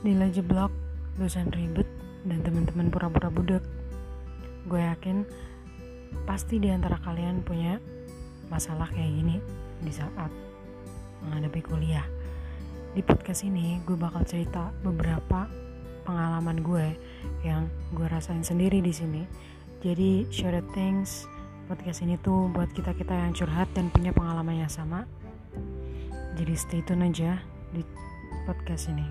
Nila jeblok, dosen ribet, dan teman-teman pura-pura budek. Gue yakin pasti di antara kalian punya masalah kayak gini di saat menghadapi kuliah. Di podcast ini gue bakal cerita beberapa pengalaman gue yang gue rasain sendiri di sini. Jadi share things podcast ini tuh buat kita kita yang curhat dan punya pengalaman yang sama. Jadi stay tune aja di podcast ini.